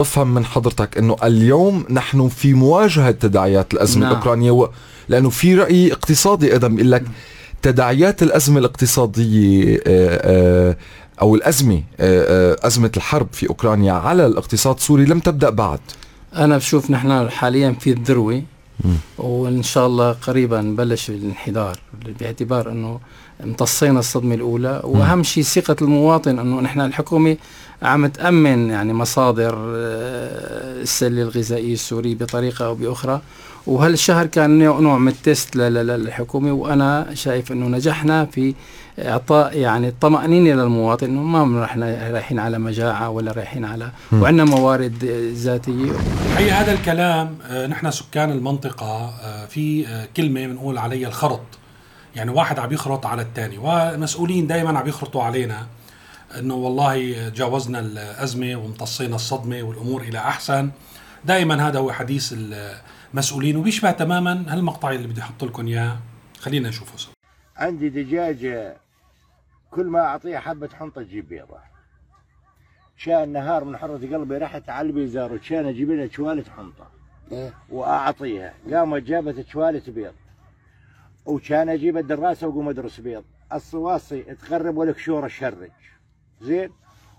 أفهم من حضرتك إنه اليوم نحن في مواجهة تداعيات الأزمة نعم. الأوكرانية و... لأنه في رأي اقتصادي أيضا بيقول لك تداعيات الأزمة الاقتصادية آه، آه، أو الأزمة آه، أزمة الحرب في أوكرانيا على الاقتصاد السوري لم تبدأ بعد أنا بشوف نحن حاليا في الذروة وإن شاء الله قريبا نبلش الانحدار باعتبار إنه امتصينا الصدمة الأولى. وأهم شيء ثقة المواطن أنه نحن الحكومة عم تأمن يعني مصادر آه، السلة الغذائية السورية بطريقة أو بأخرى. وهالشهر كان نوع من التست للحكومة. وأنا شايف أنه نجحنا في إعطاء يعني الطمأنينة للمواطن. إنه ما رحنا رايحين على مجاعة ولا رايحين على وعندنا موارد ذاتية. هي هذا الكلام آه، نحن سكان المنطقة آه، في كلمة بنقول عليها الخرط. يعني واحد عم يخرط على الثاني ومسؤولين دائما عم يخرطوا علينا. إنه والله جاوزنا الأزمة وامتصينا الصدمة والأمور إلى أحسن. دائما هذا هو حديث المسؤولين وبيشبه تماما هالمقطع اللي بدي أحط لكم إياه. خلينا نشوفه سوا. عندي دجاجه كل ما اعطيها حبة حنطة تجيب بيضة. شاء النهار من حرة قلبي رحت على البيزار وكان أجيب لها شوالة حنطة. إيه. وأعطيها. قامت جابت شوالة بيض. وكان أجيب الدراسة واقوم ادرس بيض. الصواصي تقرب والكشوره شرج زين؟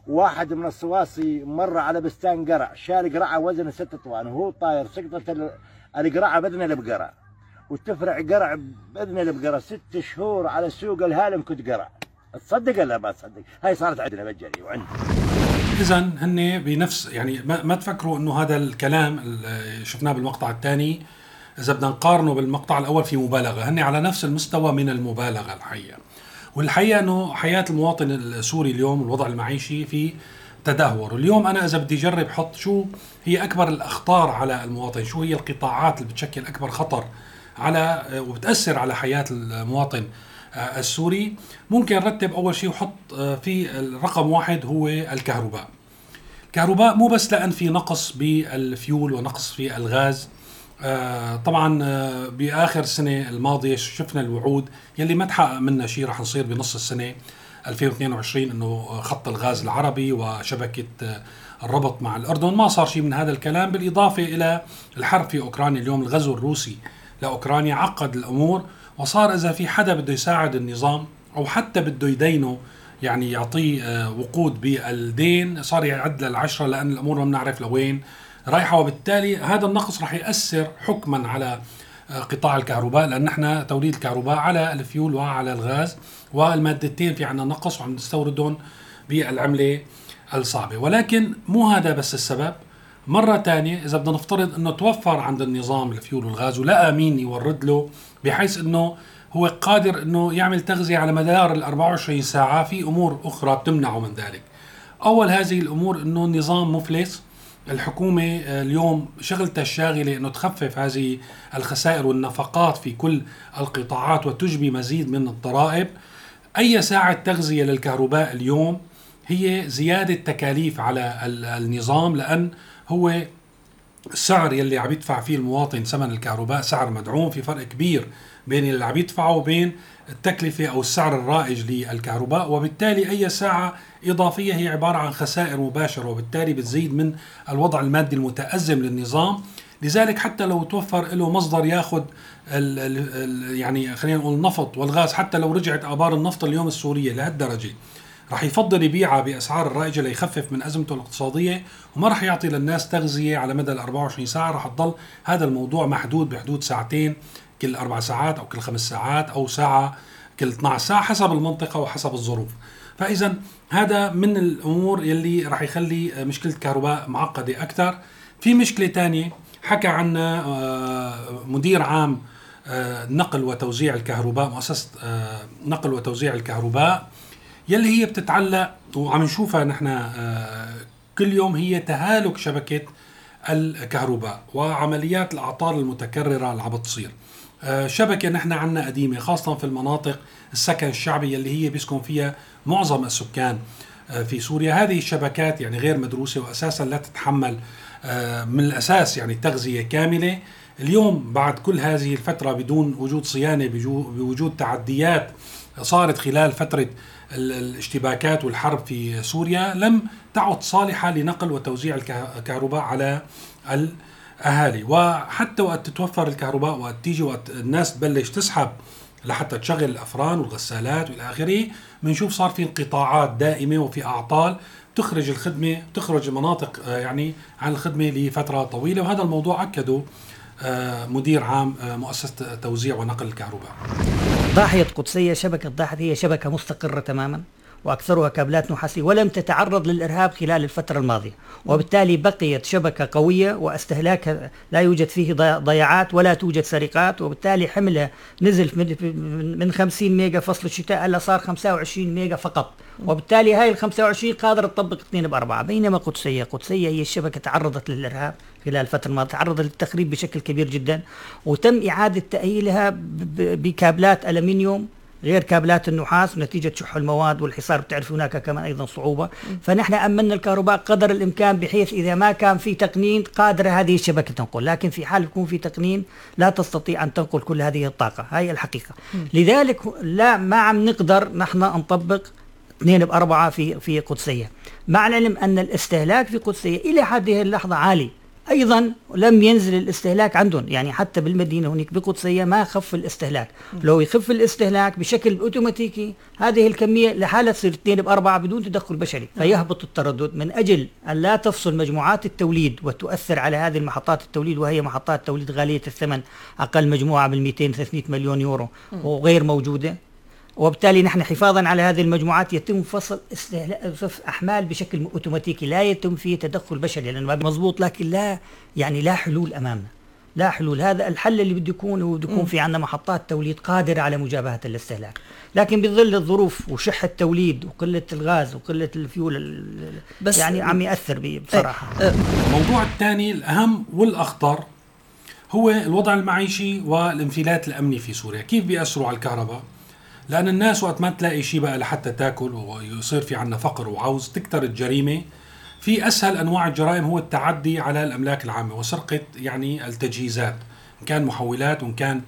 واحد من الصواصي مر على بستان قرع شال قرعة وزنه ست طوان وهو طاير سقطت القرعة بدنا البقرع وتفرع قرع باذن البقرة ست شهور على سوق الهالم كنت قرع. تصدق ولا ما تصدق؟ هاي صارت عندنا مجاني وعندنا. اذا هن بنفس يعني ما, ما تفكروا إنه هذا الكلام اللي شفناه بالمقطع الثاني إذا بدنا نقارنه بالمقطع الأول في مبالغة هن على نفس المستوى من المبالغة الحقيقة والحقيقة إنه حياة المواطن السوري اليوم الوضع المعيشي في تدهور. اليوم أنا إذا بدي اجرب حط شو هي أكبر الأخطار على المواطن شو هي القطاعات اللي بتشكل أكبر خطر على وبتأثر على حياة المواطن آه، السوري. ممكن نرتب أول شيء وحط آه، في الرقم واحد هو الكهرباء. الكهرباء مو بس لأن في نقص بالفيول ونقص في الغاز آه طبعا آه بآخر السنة الماضية شفنا الوعود يلي ما تحقق منها شيء رح نصير بنص السنة 2022 إنه خط الغاز العربي وشبكة آه الربط مع الأردن. ما صار شيء من هذا الكلام بالإضافة إلى الحرب في أوكرانيا اليوم الغزو الروسي لأوكرانيا عقد الأمور وصار إذا في حدا بده يساعد النظام أو حتى بده يدينه يعني يعطيه وقود بالدين صار يعد للعشرة لأن الأمور ما بنعرف لوين. رايحة وبالتالي هذا النقص راح يأثر حكما على آه، قطاع الكهرباء لأن نحن توليد الكهرباء على الفيول وعلى الغاز والمادتين في عندنا نقص وعم نستوردهم بالعملة الصعبة. ولكن مو هذا بس السبب. مرة ثانية إذا بدنا نفترض أنه توفر عند النظام الفيول والغاز ولقى مين يورد له بحيث أنه هو قادر أنه يعمل تغذية على مدار ال 24 ساعة في أمور أخرى بتمنعه من ذلك. أول هذه الأمور أنه النظام مفلس. الحكومة آه، اليوم شغلتها الشاغلة أنه تخفف هذه الخسائر والنفقات في كل القطاعات وتجبي مزيد من الضرائب. أي ساعة تغذية للكهرباء اليوم هي زيادة تكاليف على النظام لأن هو السعر يلي عم يدفع فيه المواطن ثمن الكهرباء سعر مدعوم. في فرق كبير بين اللي عم يدفعه وبين التكلفة أو السعر الرائج للكهرباء وبالتالي أي ساعة إضافية هي عبارة عن خسائر مباشرة وبالتالي بتزيد من الوضع المادي المتأزم للنظام. لذلك حتى لو توفر له مصدر ياخذ يعني خلينا نقول النفط والغاز حتى لو رجعت آبار النفط اليوم السورية لهالدرجة رح يفضل يبيعها بأسعار الرائجة ليخفف من أزمته الاقتصادية وما رح يعطي للناس تغذية على مدى ال 24 ساعة. رح تضل هذا الموضوع محدود بحدود ساعتين كل أربع ساعات أو كل خمس ساعات أو ساعة كل 12 ساعة حسب المنطقة وحسب الظروف. فإذا هذا من الأمور يلي راح يخلي مشكلة الكهرباء معقدة أكثر. في مشكلة ثانية حكى عنها آه، مدير عام آه، نقل وتوزيع الكهرباء مؤسسة آه، نقل وتوزيع الكهرباء يلي هي بتتعلق وعم نشوفها نحن كل يوم هي تهالك شبكة الكهرباء وعمليات الأعطال المتكررة اللي عم بتصير. شبكة نحن عنا قديمة خاصة في المناطق السكن الشعبي اللي هي بيسكن فيها معظم السكان آه، في سوريا. هذه الشبكات يعني غير مدروسة وأساسا لا تتحمل آه، من الأساس يعني تغذية كاملة. اليوم بعد كل هذه الفترة بدون وجود صيانة بوجود تعديات صارت خلال فترة الاشتباكات والحرب في سوريا لم تعد صالحة لنقل وتوزيع الكهرباء على الأهالي وحتى وقت تتوفر الكهرباء وقت تيجي وقت الناس تبلش تسحب لحتى تشغل الأفران والغسالات والى آخره بنشوف صار في انقطاعات دائمة وفي أعطال تخرج الخدمة تخرج المناطق آه، يعني عن الخدمة لفترة طويلة. وهذا الموضوع أكده آه، مدير عام آه، مؤسسة توزيع ونقل الكهرباء. ضاحية قدسية شبكة ضاحية هي شبكة مستقرة تماما؟ وأكثرها كابلات نحاسية ولم تتعرض للإرهاب خلال الفترة الماضية. وبالتالي بقيت شبكة قوية واستهلاكها لا يوجد فيه ضياعات ولا توجد سرقات وبالتالي حملها نزل من 50 ميجا فصل الشتاء إلا صار 25 ميجا فقط. وبالتالي هاي ال 25 قادرة تطبق 2 بأربعة. بينما قدسية قدسية هي الشبكة تعرضت للإرهاب خلال الفترة الماضية تعرضت للتخريب بشكل كبير جدا. وتم إعادة تأهيلها بكابلات ألمنيوم غير كابلات النحاس نتيجة شح المواد والحصار بتعرف هناك كمان أيضا صعوبة. فنحن أمنا الكهرباء قدر الإمكان بحيث إذا ما كان في تقنين قادرة هذه الشبكة تنقل لكن في حال يكون في تقنين لا تستطيع أن تنقل كل هذه الطاقة. هاي الحقيقة. م. لذلك لا ما عم نقدر نحن نطبق اثنين بأربعة في في قدسية. مع العلم أن الاستهلاك في قدسية إلى هذه اللحظة عالي. أيضا لم ينزل الاستهلاك عندهم يعني حتى بالمدينة هناك بقدسية ما خف الاستهلاك. لو يخف الاستهلاك بشكل أوتوماتيكي هذه الكمية لحالها تصير 2 بأربعة بدون تدخل بشري. فيهبط التردد من أجل أن لا تفصل مجموعات التوليد وتؤثر على هذه المحطات التوليد وهي محطات توليد غالية الثمن أقل مجموعة بال 200 300 مليون يورو وغير موجودة. وبالتالي نحن حفاظا على هذه المجموعات يتم فصل أحمال بشكل أوتوماتيكي. لا يتم فيه تدخل بشري لأنه مضبوط لكن لا يعني لا حلول أمامنا. لا حلول. هذا الحل اللي بده يكون هو بده يكون في عندنا محطات توليد قادرة على مجابهة الاستهلاك. لكن بظل الظروف وشح التوليد وقلة الغاز وقلة الفيول بس يعني عم يأثر بصراحة. الموضوع الثاني الأهم والأخطر هو الوضع المعيشي والانفلات الأمني في سوريا. كيف بيأثروا على الكهرباء؟ لأن الناس وقت ما تلاقي شيء بقى لحتى تاكل ويصير في عنا فقر وعوز تكتر الجريمة. في أسهل أنواع الجرائم هو التعدي على الأملاك العامة وسرقة يعني التجهيزات إن كان محولات وإن كان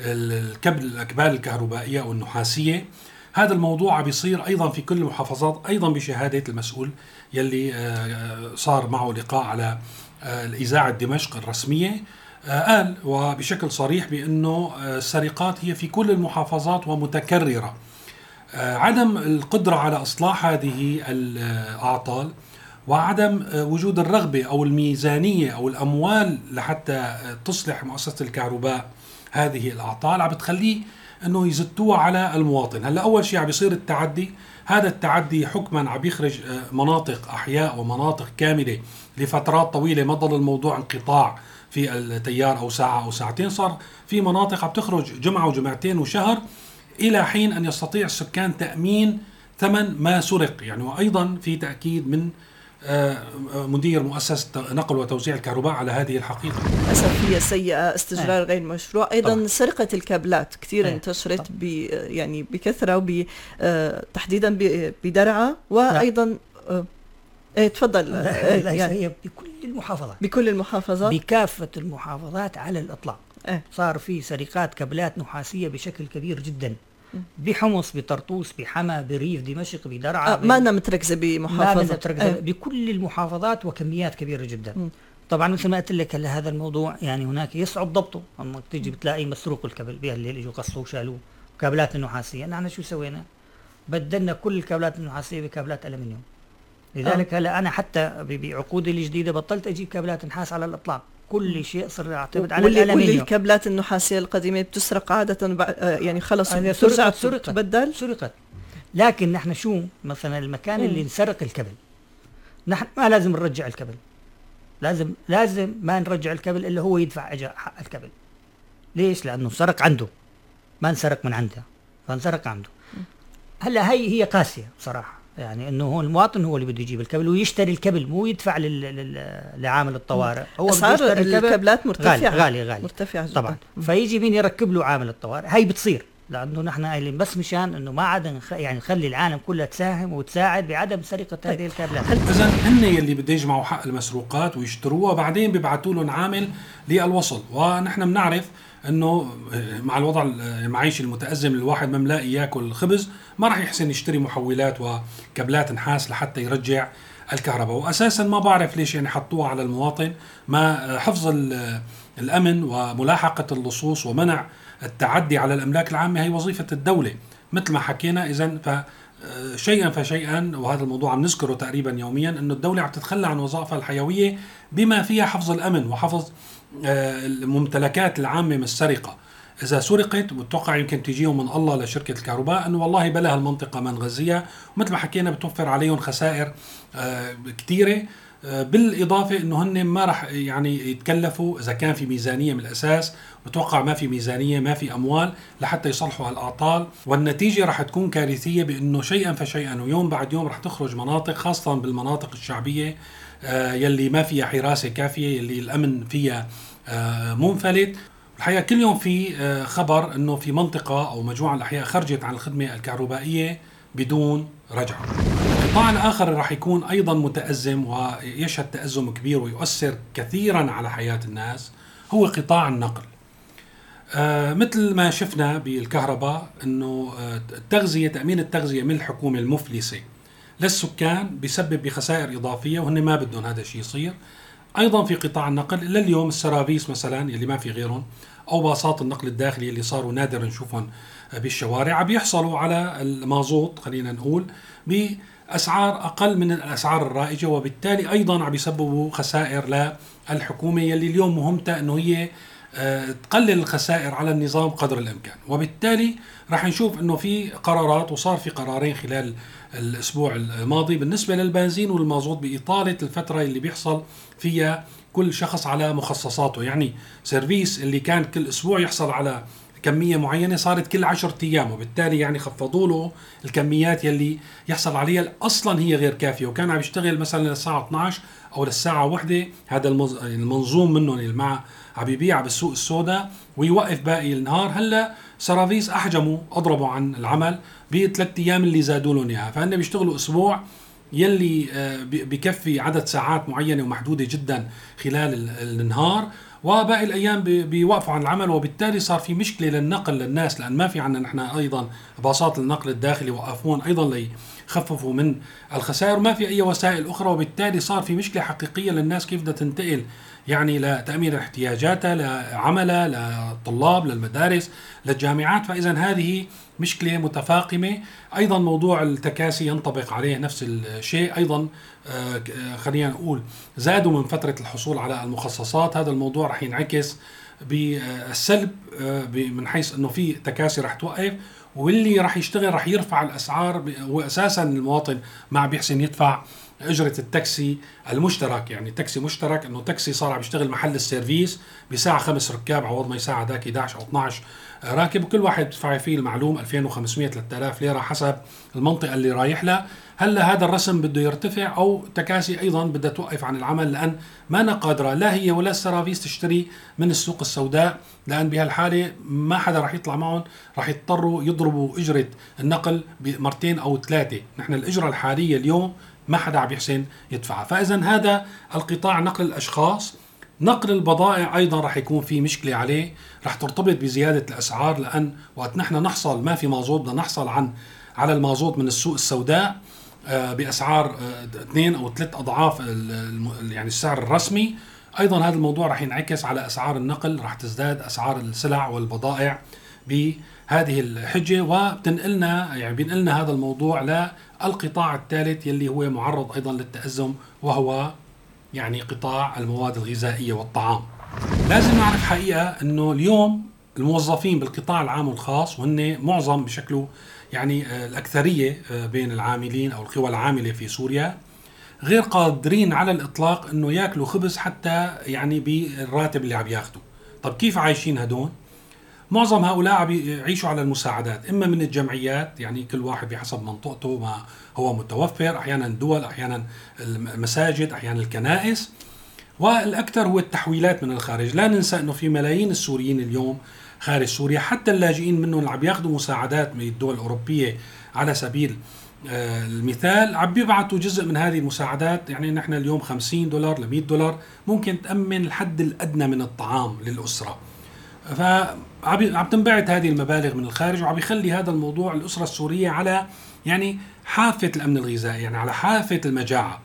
الكبل الأكبال الكهربائية أو النحاسية. هذا الموضوع بيصير أيضا في كل المحافظات أيضا بشهادة المسؤول يلي آه، صار معه لقاء على آه، الإذاعة دمشق الرسمية. آه، قال وبشكل صريح بأنه آه، السرقات هي في كل المحافظات ومتكررة. آه، عدم القدرة على إصلاح هذه الأعطال وعدم وجود الرغبة أو الميزانية أو الأموال لحتى تصلح مؤسسة الكهرباء هذه الأعطال عم بتخليه إنه يزتوها على المواطن. هلأ أول شيء عم بيصير التعدي هذا التعدي حكما عم يخرج مناطق أحياء ومناطق كاملة لفترات طويلة ما ضل الموضوع انقطاع. في التيار أو ساعة أو ساعتين. صار في مناطق عم تخرج جمعة وجمعتين وشهر إلى حين أن يستطيع السكان تأمين ثمن ما سرق. يعني وأيضا في تأكيد من آه، مدير مؤسسة نقل وتوزيع الكهرباء على هذه الحقيقة. أسفية سيئة استجرار غير مشروع. أيضا طبعا. سرقة الكابلات كثير انتشرت ب يعني بكثرة وب آه، تحديدا بدرعا وأيضا آه، إيه تفضل. إيه يعني هي بكل المحافظات. بكل المحافظات؟ بكافة المحافظات على الإطلاق. إيه؟ صار في سرقات كابلات نحاسية بشكل كبير جدا. بحمص بطرطوس بحما بريف دمشق بدرعا آه ما هنا متركزة بمحافظة. ما متركزة إيه؟ بكل المحافظات وكميات كبيرة جدا. م. طبعا مثل ما قلت لك هذا الموضوع يعني هناك يصعب ضبطه؟ انك تيجي بتلاقي مسروق الكابل اللي اجوا قصوه وشالوه. كابلات النحاسية. نحن شو سوينا؟ بدلنا كل الكابلات النحاسية بكابلات الومنيوم لذلك آه. هلا أنا حتى بعقودي الجديده بطلت أجيب كابلات نحاس على الاطلاق كل شيء صرت أعتمد على الألمنيوم. الكابلات النحاسية القديمة بتسرق عادة آه، يعني خلص سرقت سرقت بدل سرقت. لكن نحن شو؟ مثلا المكان اللي انسرق الكبل نحن ما لازم نرجع الكبل لازم لازم ما نرجع الكبل إلا هو يدفع اجر حق الكبل ليش؟ لأنه سرق عنده. ما انسرق من عنده. فانسرق عنده. هلا هي هي قاسية بصراحه يعني إنه هو المواطن هو اللي بده يجيب الكبل ويشتري الكبل مو يدفع لعامل الطوارئ هو اسعار الكبلات مرتفعة غالي غالي, غالي. مرتفعة طبعا. فيجي مين يركب له عامل الطوارئ؟ هي بتصير. لأنه نحن قايلين بس مشان إنه ما عاد نخ... يعني نخلي العالم كلها تساهم وتساعد بعدم سرقة. هذه الكابلات اذا هن يلي بده يجمعوا حق المسروقات ويشتروها بعدين بيبعثوا لهم عامل للوصل ونحن بنعرف إنه مع الوضع المعيشي المتأزم الواحد ما ملاقي ياكل خبز ما راح يحسن يشتري محولات وكابلات نحاس لحتى يرجع الكهرباء واساسا ما بعرف ليش يعني حطوها على المواطن ما حفظ الأمن وملاحقة اللصوص ومنع التعدي على الأملاك العامة هي وظيفة الدولة. مثل ما حكينا اذا ف شيئا فشيئا وهذا الموضوع عم نذكره تقريبا يوميا إنه الدولة عم تتخلى عن وظائفها الحيوية بما فيها حفظ الأمن وحفظ آه، الممتلكات العامة من السرقة. إذا سرقت بتوقع يمكن تجيهم من الله لشركة الكهرباء إنه والله بلا هالمنطقه ما نغذيها ومثل ما حكينا بتوفر عليهم خسائر آه، كثيره آه، بالإضافة إنه هن ما راح يعني يتكلفوا إذا كان في ميزانية من الأساس بتوقع ما في ميزانية ما في أموال لحتى يصلحوا هالأعطال والنتيجة راح تكون كارثية بإنه شيئا فشيئا ويوم بعد يوم راح تخرج مناطق خاصه بالمناطق الشعبية آه، يلي ما فيها حراسة كافية يلي الأمن فيها آه، منفلت الحقيقة كل يوم في خبر إنه في منطقة أو مجموعة من الأحياء خرجت عن الخدمة الكهربائية بدون رجعة. القطاع الآخر راح يكون أيضا متأزم ويشهد تأزم كبير ويؤثر كثيرا على حياة الناس هو قطاع النقل. آه مثل ما شفنا بالكهرباء إنه آه التغذيه تأمين التغذية من الحكومة المفلسة للسكان بيسبب بخسائر إضافية وهن ما بدهم هذا الشيء يصير. أيضا في قطاع النقل إلى اليوم السرابيس مثلا يلي ما في غيرهم أو باصات النقل الداخلي اللي صاروا نادر نشوفهم بالشوارع بيحصلوا على المازوت خلينا نقول باسعار أقل من الأسعار الرائجة وبالتالي أيضا عم يسببوا خسائر للحكومة يلي اليوم مهمتها إنه هي آه، تقلل الخسائر على النظام قدر الإمكان. وبالتالي راح نشوف إنه في قرارات وصار في قرارين خلال الأسبوع الماضي بالنسبة للبنزين والمازوت بإطالة الفترة اللي بيحصل فيها كل شخص على مخصصاته. يعني سيرفيس اللي كان كل أسبوع يحصل على كمية معينة صارت كل عشرة أيام وبالتالي يعني خفضوا له الكميات يلي يحصل عليها أصلا هي غير كافية. وكان عم يشتغل مثلا للساعة 12 أو للساعة واحدة هذا المنظوم منهم اللي معه عم يبيع بالسوق السوداء ويوقف باقي النهار. هلأ سرافيس أحجموا أضربوا عن العمل بثلاث أيام اللي زادوا لهم إياها. فهن بيشتغلوا أسبوع يلي آه، بكفي عدد ساعات معينة ومحدودة جدا خلال النهار. وباقي الأيام بيوقفوا عن العمل وبالتالي صار في مشكلة للنقل للناس لأن ما في عندنا نحن أيضا باصات النقل الداخلي وقفون أيضا ليخففوا من الخسائر وما في أي وسائل أخرى وبالتالي صار في مشكلة حقيقية للناس كيف بدها تنتقل يعني لتامين احتياجاتها لعملها للطلاب للمدارس للجامعات فإذا هذه مشكلة متفاقمة. أيضا موضوع التكاسي ينطبق عليه نفس الشيء. أيضا آه، خلينا نقول زادوا من فترة الحصول على المخصصات. هذا الموضوع رح ينعكس بالسلب آه، من حيث إنه في تكاسي رح توقف. واللي رح يشتغل رح يرفع الأسعار واساسا المواطن ما بيحسن يدفع أجرة التاكسي المشترك. يعني تاكسي مشترك إنه تاكسي صار عم يشتغل محل السيرفيس بساعة خمس ركاب عوض ما يساعد ذاك 11 أو 12 راكب. وكل واحد بيدفع فيه المعلوم 2500 3000 ليرة حسب المنطقة اللي رايح لها. هلا هذا الرسم بده يرتفع أو تكاسي أيضا بدها توقف عن العمل لأن ما أنا قادرة لا هي ولا السرافيس تشتري من السوق السوداء. لأن بهالحالة ما حدا راح يطلع معهم راح يضطروا يضربوا أجرة النقل بمرتين أو ثلاثة. نحن الأجرة الحالية اليوم ما حدا عم يحسن يدفعها. فاذا هذا القطاع نقل الأشخاص نقل البضائع أيضا راح يكون في مشكلة عليه راح ترتبط بزيادة الأسعار لأن وقت نحن نحصل ما في مازوت بدنا نحصل عن على المازوت من السوق السوداء آه، بأسعار آه، اثنين أو ثلاث أضعاف يعني السعر الرسمي. أيضا هذا الموضوع راح ينعكس على أسعار النقل راح تزداد أسعار السلع والبضائع بهذه الحجة وبتنقلنا يعني بينقلنا هذا الموضوع للقطاع الثالث يلي هو معرض أيضا للتأزم وهو يعني قطاع المواد الغذائية والطعام. لازم نعرف حقيقة إنه اليوم الموظفين بالقطاع العام والخاص وهن معظم بشكله يعني آه، الأكثرية آه، بين العاملين أو القوى العاملة في سوريا غير قادرين على الإطلاق إنه ياكلوا خبز حتى يعني بالراتب اللي عم ياخذوا. طب كيف عايشين هدول؟ معظم هؤلاء عم يعيشوا على المساعدات إما من الجمعيات يعني كل واحد بحسب منطقته ما هو متوفر أحيانا دول أحيانا المساجد أحيانا الكنائس. والأكثر هو التحويلات من الخارج. لا ننسى إنه في ملايين السوريين اليوم خارج سوريا حتى اللاجئين منهم اللي عم ياخذوا مساعدات من الدول الأوروبية على سبيل آه، المثال عم بيبعتوا جزء من هذه المساعدات يعني نحن اليوم 50 دولار ل 100 دولار ممكن تأمن الحد الأدنى من الطعام للأسرة. فعم تنبعث هذه المبالغ من الخارج وعم يخلي هذا الموضوع الأسرة السورية على يعني حافة الأمن الغذائي يعني على حافة المجاعة.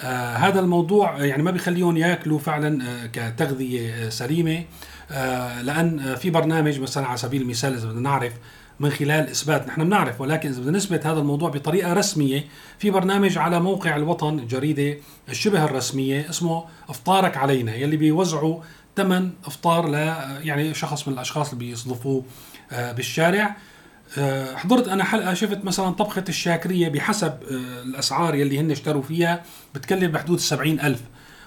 آه هذا الموضوع يعني ما بيخليهم ياكلوا فعلا آه كتغذية آه سليمة. آه لأن في برنامج مثلا على سبيل المثال إذا بدنا نعرف من خلال إثبات نحن بنعرف ولكن إذا بدنا نثبت هذا الموضوع بطريقة رسمية في برنامج على موقع الوطن الجريدة الشبه الرسمية اسمه أفطارك علينا يلي بيوزعوا ثمن أفطار ل يعني شخص من الأشخاص اللي بيصدفوه آه، بالشارع. آه، حضرت أنا حلقة شفت مثلا طبخة الشاكرية بحسب آه، الأسعار يلي هن اشتروا فيها بتكلف بحدود السبعين ألف.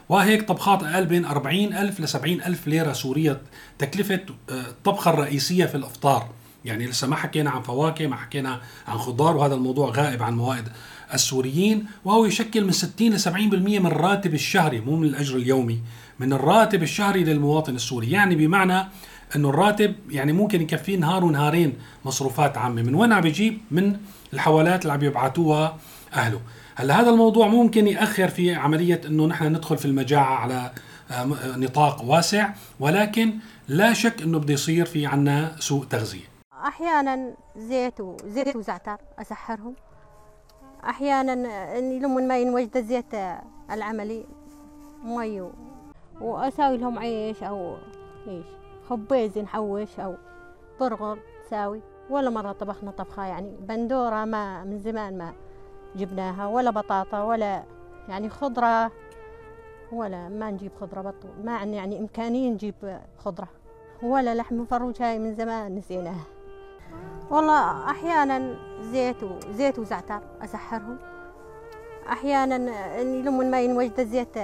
وهيك طبخات أقل بين 40 ألف ل 70 ألف ليرة سورية تكلفه الطبخة الرئيسية في الأفطار. يعني لسه ما حكينا عن فواكه ما حكينا عن خضار وهذا الموضوع غائب عن موائد السوريين وهو يشكل من 60 ل 70% من الراتب الشهري مو من الأجر اليومي من الراتب الشهري للمواطن السوري. يعني بمعنى إنه الراتب يعني ممكن يكفيه نهار ونهارين مصروفات عامة. من وين عم بيجيب من الحوالات اللي عم يبعثوها أهله. هلا هذا الموضوع ممكن يأخر في عملية إنه نحن ندخل في المجاعة على آه، نطاق واسع ولكن لا شك إنه بده يصير في عنا سوء تغذية. أحيانا زيت وزيت وزعتر أسحرهم. أحيانا أني لما ما ينوجد الزيت العملي مي وأساوي لهم عيش أو إيش خبيز نحوش أو برغل ساوي ولا مرة طبخنا طبخة يعني بندورة ما من زمان ما جبناها ولا بطاطا ولا يعني خضرة ولا ما نجيب خضرة بطول ما عندنا يعني إمكانية نجيب خضرة. ولا لحم مفروج هاي من زمان نسيناها. والله أحيانا زيت وزيت وزعتر أسحرهم. أحيانا لما ما ينوجد الزيت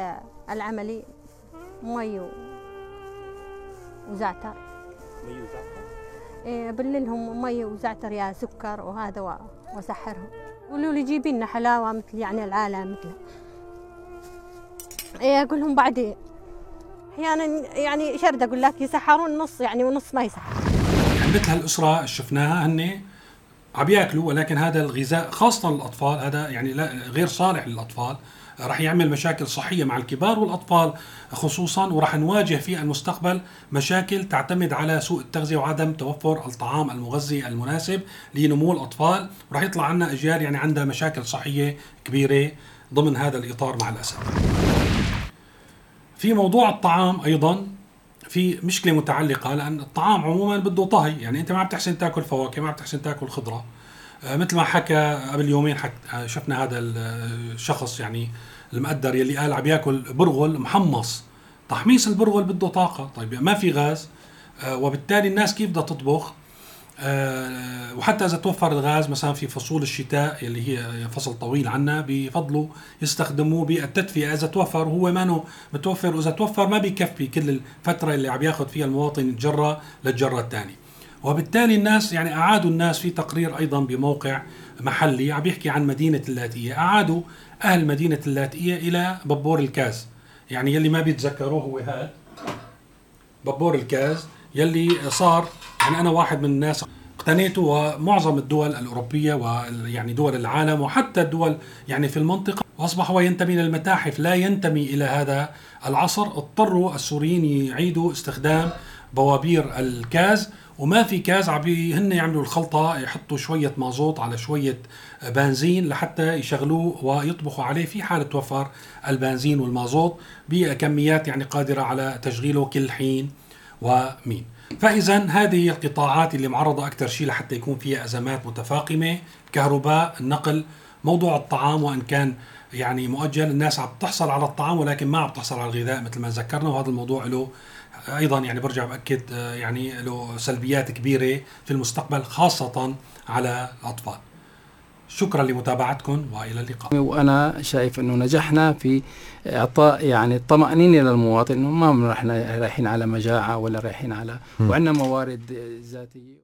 العملي مي وزعتر. مي وزعتر؟ إيه بللهم مي وزعتر يا سكر وهذا وأسحرهم. قولوا لي جيبي لنا حلاوة مثل يعني العالم مثله إيه أقول لهم بعدين. أحيانا يعني شرد أقول لك يسحرون نص يعني ونص ما يسحر. مثل هالأسرة شفناها هن عم ياكلوا ولكن هذا الغذاء خاصة للأطفال هذا يعني لا غير صالح للأطفال راح يعمل مشاكل صحية مع الكبار والأطفال خصوصا وراح نواجه في المستقبل مشاكل تعتمد على سوء التغذية وعدم توفر الطعام المغذي المناسب لنمو الأطفال وراح يطلع عنا أجيال يعني عندها مشاكل صحية كبيرة ضمن هذا الإطار مع الأسف. في موضوع الطعام أيضا في مشكلة متعلقة لأن الطعام عموما بده طهي يعني أنت ما عم تحسن تأكل فواكه ما عم تحسن تأكل خضرة. آه، مثل ما حكى قبل يومين حك... آه، شفنا هذا الشخص يعني المقدر يلي قال عم يأكل برغل محمص. تحميص البرغل بده طاقة. طيب ما في غاز آه، وبالتالي الناس كيف بدها تطبخ؟ وحتى إذا توفر الغاز مثلا في فصول الشتاء اللي هي فصل طويل عنا بفضلوا يستخدموه بالتدفئة. إذا توفر هو ما متوفر وإذا توفر ما بيكفي كل الفترة اللي عم ياخذ فيها المواطن الجرة للجرة الثانية. وبالتالي الناس يعني أعادوا الناس في تقرير أيضا بموقع محلي عم يحكي عن مدينة اللاتئيه أعادوا أهل مدينة اللاتئيه إلى ببور الكاز. يعني يلي ما بيتذكروه هو هذا ببور الكاز. يلي صار يعني أنا واحد من الناس اقتنيته ومعظم الدول الأوروبية ويعني دول العالم وحتى الدول يعني في المنطقة. وأصبح هو ينتمي للمتاحف لا ينتمي إلى هذا العصر. اضطروا السوريين يعيدوا استخدام بوابير الكاز. وما في كاز عم هن يعملوا الخلطة يحطوا شوية مازوت على شوية بنزين لحتى يشغلوه ويطبخوا عليه في حال توفر البنزين والمازوت بكميات يعني قادرة على تشغيله كل حين. ومين. فإذا هذه القطاعات اللي معرضة أكثر شيء لحتى يكون فيها أزمات متفاقمة كهرباء النقل موضوع الطعام وإن كان يعني مؤجل الناس عم تحصل على الطعام ولكن ما عم تحصل على الغذاء مثل ما ذكرنا وهذا الموضوع له أيضا يعني برجع بأكد آه، يعني له سلبيات كبيرة في المستقبل خاصة على الأطفال. شكرا لمتابعتكم وإلى اللقاء. وأنا شايف أنه نجحنا في إعطاء يعني الطمأنينة للمواطن انه ما رايحين على مجاعة ولا رايحين على وعندنا موارد ذاتية.